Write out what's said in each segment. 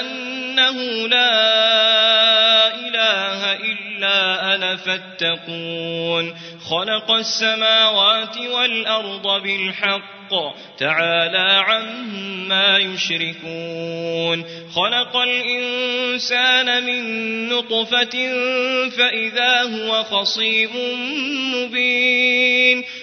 أنه لا إله إلا أنا فاتقون خلق السماوات والأرض بالحق تعالى عما يشركون خلق الإنسان من نطفة فإذا هو خصيم مبين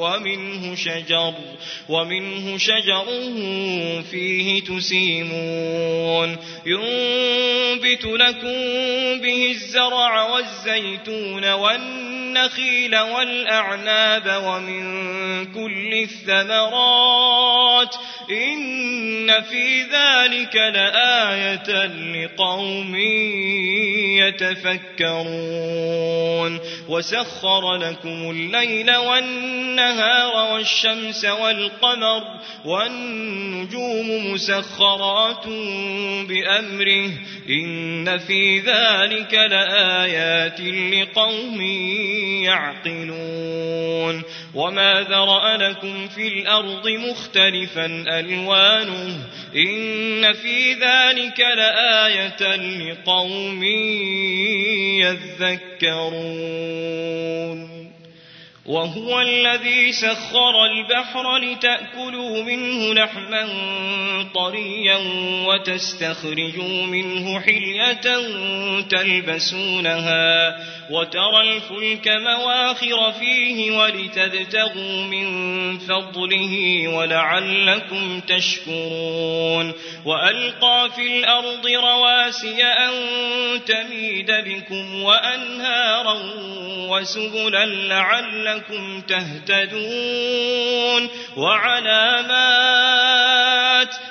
ومنه شجر ومنه شجر فيه تسيمون. ينبت لكم به الزرع والزيتون والنخيل والأعناب ومن كل الثمرات إن في ذلك لآية لقوم يتفكرون وسخر لكم الليل والنهار والشمس والقمر والنجوم مسخرات بأمره إن في ذلك لآيات لقوم يعقلون وما ذرأ لكم في الأرض مختلفا ألوانه إن في ذلك لآية لقوم يذكرون وهو الذي سخر البحر لتأكلوا منه لحما طريا وتستخرجوا منه حلية تلبسونها وترى الفلك مواخر فيه ولتبتغوا من فضله ولعلكم تشكرون وألقى في الأرض رواسي أن تميد بكم وأنهارا وسبلا لعلكم تهتدون وعلامات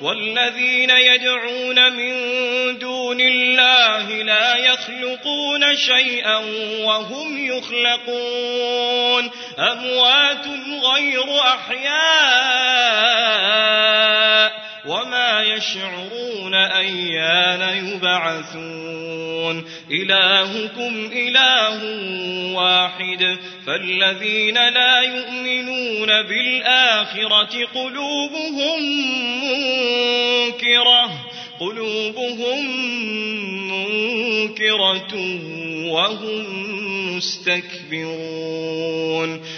والذين يدعون من دون الله لا يخلقون شيئا وهم يخلقون أموات غير أحياء وما يشعرون أيان يبعثون إلهكم إله واحد فالذين لا يؤمنون بالآخرة قلوبهم منكرة قلوبهم منكرة وهم مستكبرون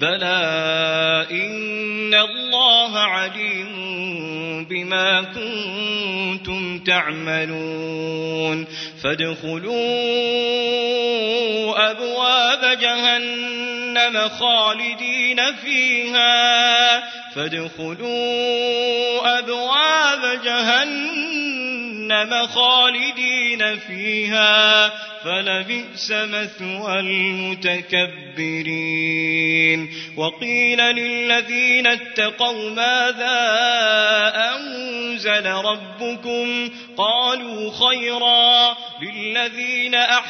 بلى إن الله عليم بما كنتم تعملون فادخلوا أبواب جهنم خالدين فيها فادخلوا أبواب جهنم خالدين فيها فلبئس مثوى المتكبرين. وقيل للذين اتقوا ماذا أنزل ربكم؟ قالوا خيرا للذين أحسنوا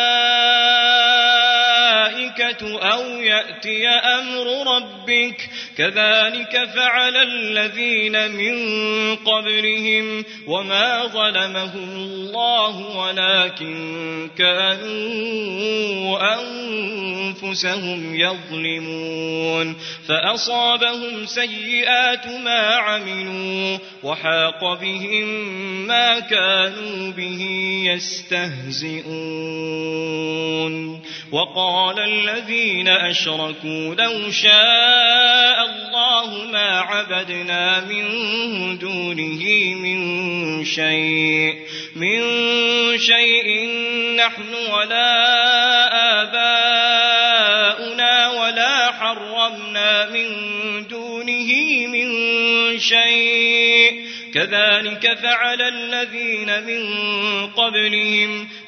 أو يأتي أمر ربك كذلك فعل الذين من قبلهم وما ظلمهم الله ولكن كانوا أنفسهم يظلمون فأصابهم سيئات ما عملوا وحاق بهم ما كانوا به يستهزئون وقال الذين أشركوا لو شاء الله ما عبدنا من دونه من شيء من شيء نحن ولا آباؤنا ولا حرمنا من دونه من شيء. كذلك فعل الذين من قبلهم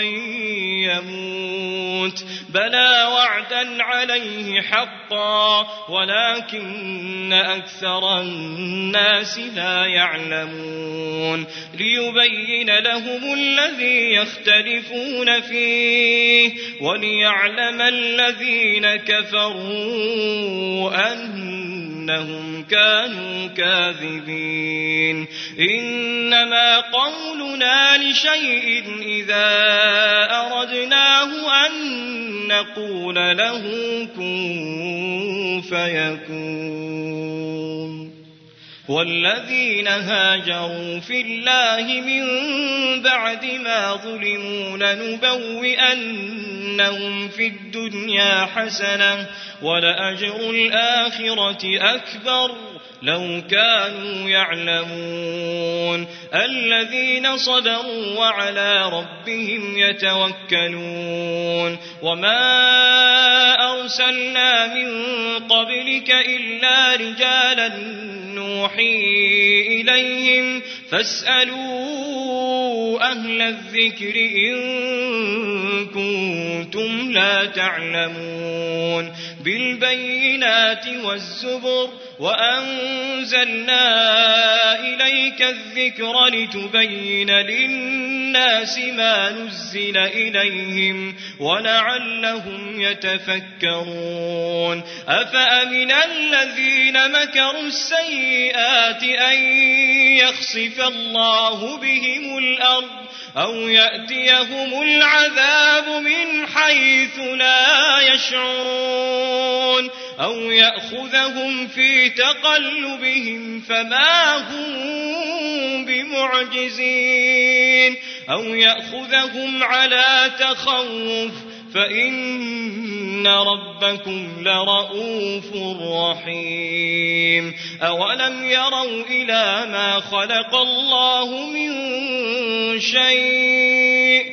يموت. لموت بلى وعدا عليه حقا ولكن أكثر الناس لا يعلمون. ليبين لهم الذي يختلفون فيه وليعلم الذين كفروا أنهم كانوا كاذبين. إنما قولنا لشيء إذا أردناه أن نقول له كن فيكون. والذين هاجروا في الله من بعد ما ظلموا لنبوئنهم في الدنيا حسنة ولأجر الآخرة أكبر. لو كانوا يعلمون الذين صبروا وعلى ربهم يتوكلون وما أرسلنا من قبلك إلا رجالا نوحي إليهم فاسألوا أهل الذكر إن كنتم لا تعلمون بالبينات والزبر وأنزلنا إليك الذكر لتبين للناس ما نزل إليهم ولعلهم يتفكرون. أفأمن الذين مكروا السيئات أن يخسف الله بهم الأرض أو يأتيهم العذاب من حيث لا يشعرون أو يأخذهم في تقلبهم فما هم بمعجزين أو يأخذهم على تخوف فإن ربكم لرؤوف رحيم أولم يروا إلى ما خلق الله من شيء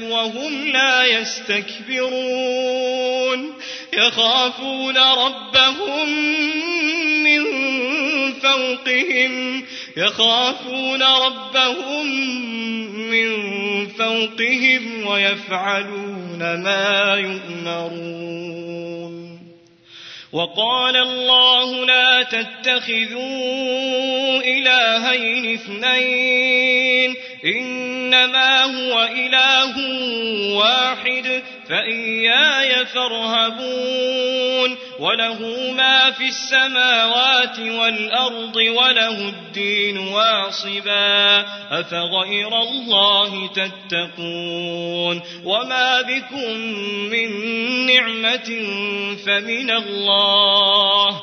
وهم لا يستكبرون. يخافون ربهم من فوقهم. يخافون ربهم من فوقهم ويفعلون ما يؤمرون. وقال الله لا تتخذوا إلهين اثنين. إنما هو إله واحد فإياي فارهبون. وله ما في السماوات والأرض وله الدين واصبا. أفغير الله تتقون. وما بكم من نعمة فمن الله.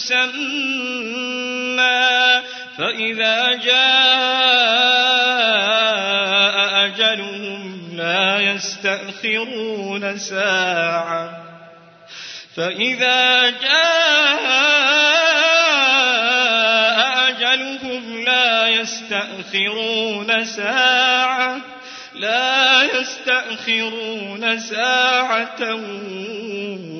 مسمى فإذا جاء أجلهم لا يستأخرون ساعة. فإذا جاء أجلهم لا يستأخرون ساعة لا يستأخرون ساعة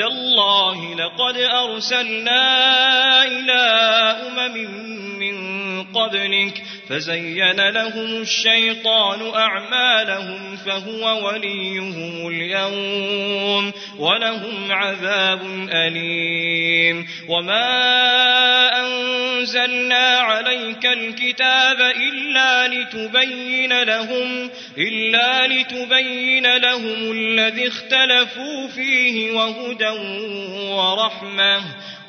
تالله لقد أرسلنا إلى أمم من قبلك فزين لهم الشيطان أعمالهم فهو وليهم اليوم ولهم عذاب أليم. وما أنزلنا عليك الكتاب إلا لتبين لهم إلا لتبين لهم الذي اختلفوا فيه وهدى ورحمة.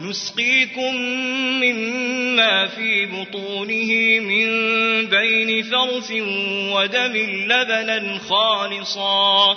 نسقيكم مما في بطونه من بين فرث ودم لبنا خالصا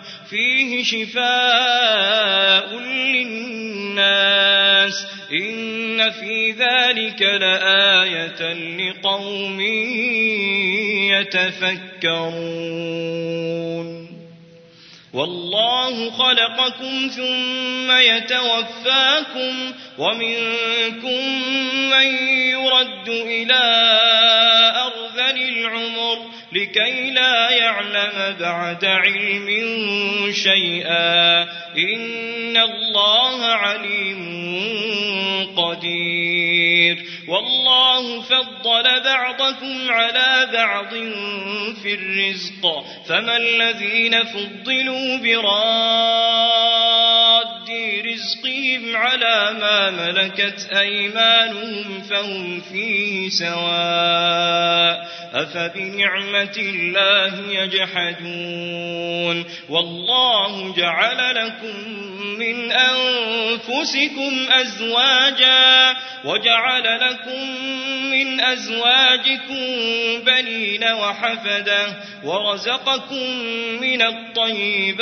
فيه شفاء للناس إن في ذلك لآية لقوم يتفكرون. والله خلقكم ثم يتوفاكم ومنكم من يرد إلى أرذل العمر لكي لا يعلم بعد علم شيئا. إن الله عليم قدير. والله فضل بعضكم على بعض في الرزق. فما الذين فضلوا براد رزقهم على ما ملكت أيمانهم فهم فيه سواء أفبنعمة الله يجحدون والله جعل لكم من أنفسكم أزواجا وجعل لكم من أزواجكم بنين وحفدة ورزقكم من الطيبات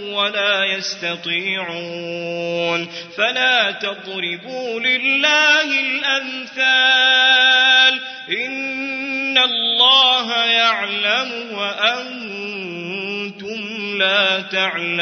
ولا يستطيعون. فلا تضربوا لله الأمثال. إن الله يعلم وأنتم لا تعلمون.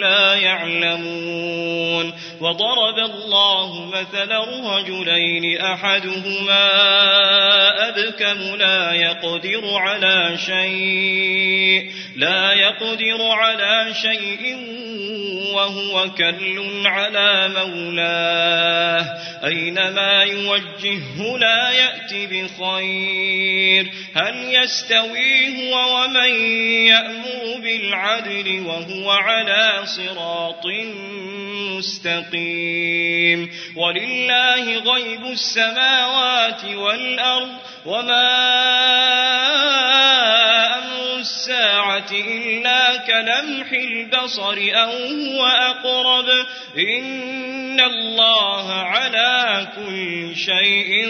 لا يعلمون وضرب الله مثلا رجلين أحدهما أبكم لا يقدر على شيء لا يقدر على شيء وهو كل على مولاه أينما يوجهه لا يأتي بخير هل يستوي هو ومن يأمر بالعدل وهو على صراط مستقيم. ولله غيب السماوات والأرض وما أمر الساعة إلا كلمح البصر أو هو أقرب. إن الله على كل شيء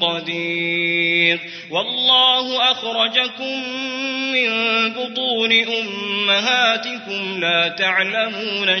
قدير. والله أخرجكم من بطون أمهاتكم لا تعلمون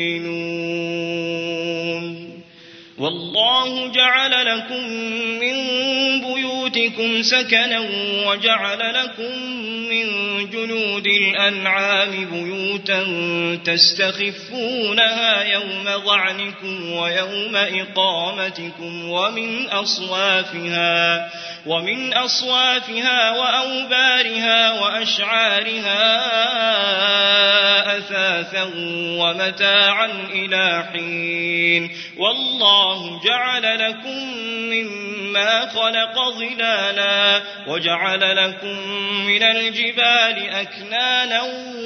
والله جعل لكم من بيوتكم سكنا وجعل لكم من جلود الأنعام بيوتا تستخفونها يوم ظعنكم ويوم إقامتكم ومن أصوافها ومن أصوافها وأوبارها وأشعارها أثاثا ومتاعا إلى حين والله جعل لكم مما خلق ظلالا وجعل لكم من الجبال أكنانا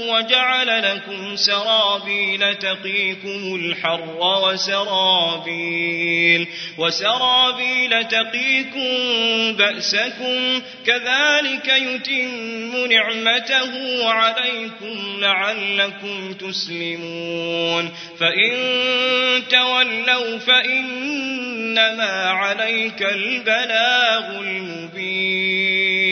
وجعل لكم سرابيل تقيكم الحر وسرابيل وسرابيل تقيكم بأسكم كذلك يتم نعمته عليكم لعلكم تسلمون فإن تولوا فإنما عليك البلاغ المبين.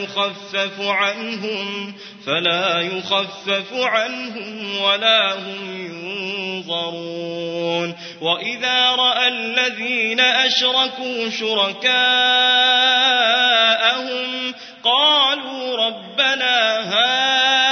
يخفف عنهم فلا يخفف عنهم ولا هم ينظرون. وإذا رأى الذين أشركوا شركاءهم قالوا ربنا هؤلاء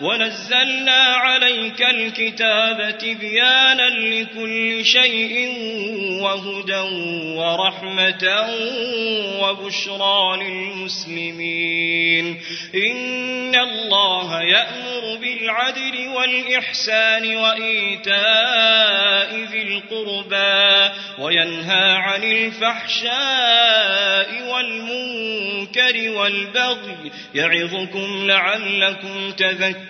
ونزلنا عليك الكتاب تبيانا لكل شيء وهدى ورحمة وبشرى للمسلمين. إن الله يأمر بالعدل والإحسان وإيتاء ذي القربى وينهى عن الفحشاء والمنكر والبغي يعظكم لعلكم تذكرون.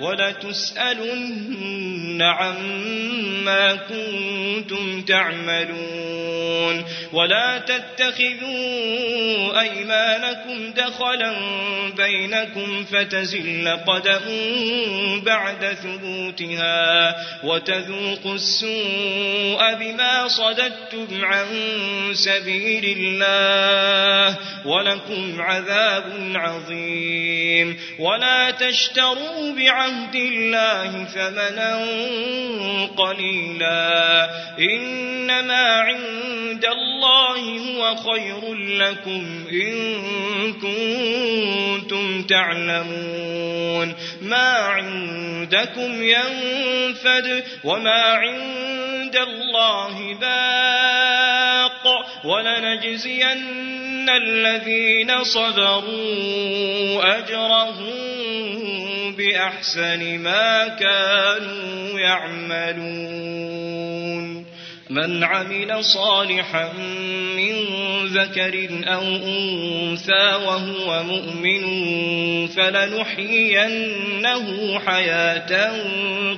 ولتسألن عما كنتم تعملون ولا تتخذوا أيمانكم دخلا بينكم فتزل قدم بعد ثبوتها وتذوقوا السوء بما صددتم عن سبيل الله ولكم عذاب عظيم. ولا تشتروا بعهد الله ثمنا قليلا. إنما عند الله هو خير لكم. إن كنتم تعلمون ما عندكم ينفد وما عند الله باق ولنجزين الذين صبروا أجرهم بأحسن ما كانوا يعملون. من عمل صالحا من ذكر أو أنثى وهو مؤمن فلنحيينه حياة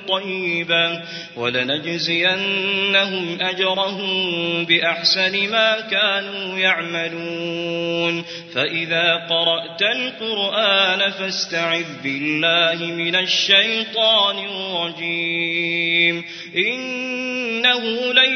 طيبة ولنجزينهم أجرهم بأحسن ما كانوا يعملون. فإذا قرأت القرآن فاستعذ بالله من الشيطان الرجيم. إنه ليس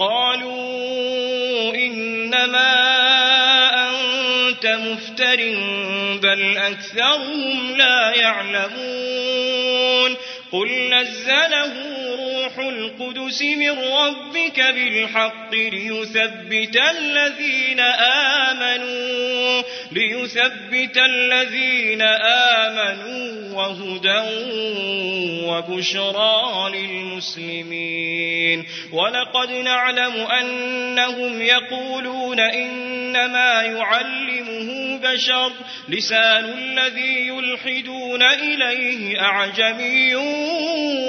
قالوا إنما أنت مفتر بل أكثرهم لا يعلمون قل نزله القدس من ربك بالحق ليثبت الذين آمنوا ليثبت الذين آمنوا وهدى وبشرى للمسلمين. ولقد نعلم أنهم يقولون إنما يعلمه البشر لسان الذي يلحدون إليه أعجمي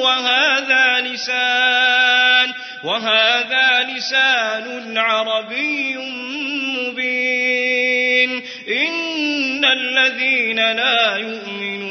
وهذا لسان وهذا لسان عربي مبين إن الذين لا يؤمنون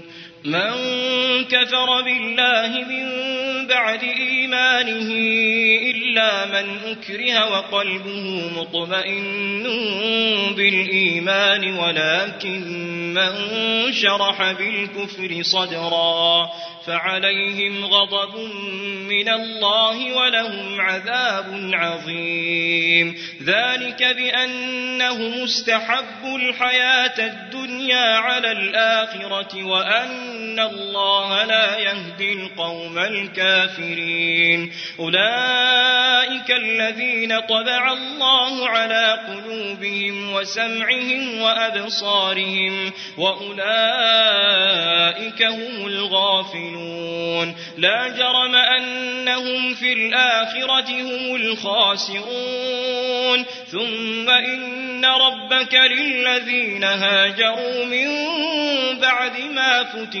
من كفر بالله من بعد إيمانه إلا من أكره وقلبه مطمئن بالإيمان ولكن من شرح بالكفر صدرا فعليهم غضب من الله ولهم عذاب عظيم. ذلك بأنهم استحبوا الحياة الدنيا على الآخرة وأن الله لا يهدي القوم الكافرين. أولئك الذين طبع الله على قلوبهم وسمعهم وأبصارهم وأولئك هم الغافلون. لا جرم أنهم في الآخرة هم الخاسرون. ثم إن ربك للذين هاجروا من بعد ما فتنوا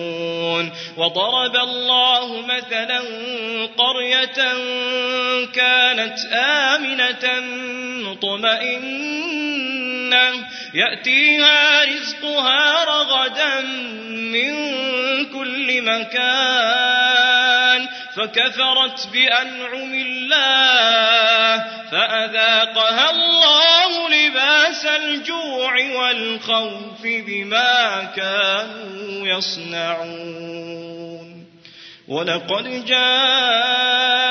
وضرب الله مثلا قرية كانت آمنة مطمئنة. يأتيها رزقها رغدا من كل مكان. فكفرت بأنعم الله فأذاقها الله لباس الجوع والخوف بما كانوا يصنعون. ولقد جاءهم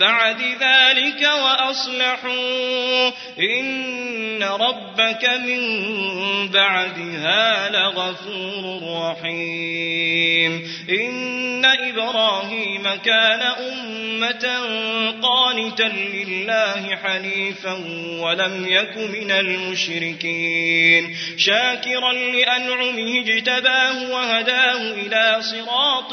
بعد ذلك وأصلحوا. إن ربك من بعدها لغفور رحيم. إن إبراهيم كان أمة قانتا لله حنيفا ولم يك من المشركين. شاكرا لأنعمه اجتباه وهداه إلى صراط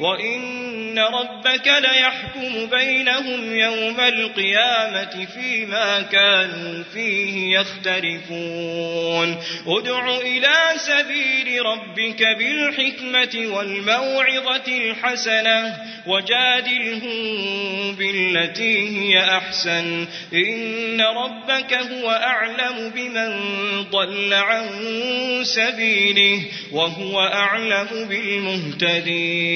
وإن ربك ليحكم بينهم يوم القيامة فيما كانوا فيه يختلفون. ادع إلى سبيل ربك بالحكمة والموعظة الحسنة وجادلهم بالتي هي أحسن. إن ربك هو أعلم بمن ضل عن سبيله وهو أعلم بالمهتدين.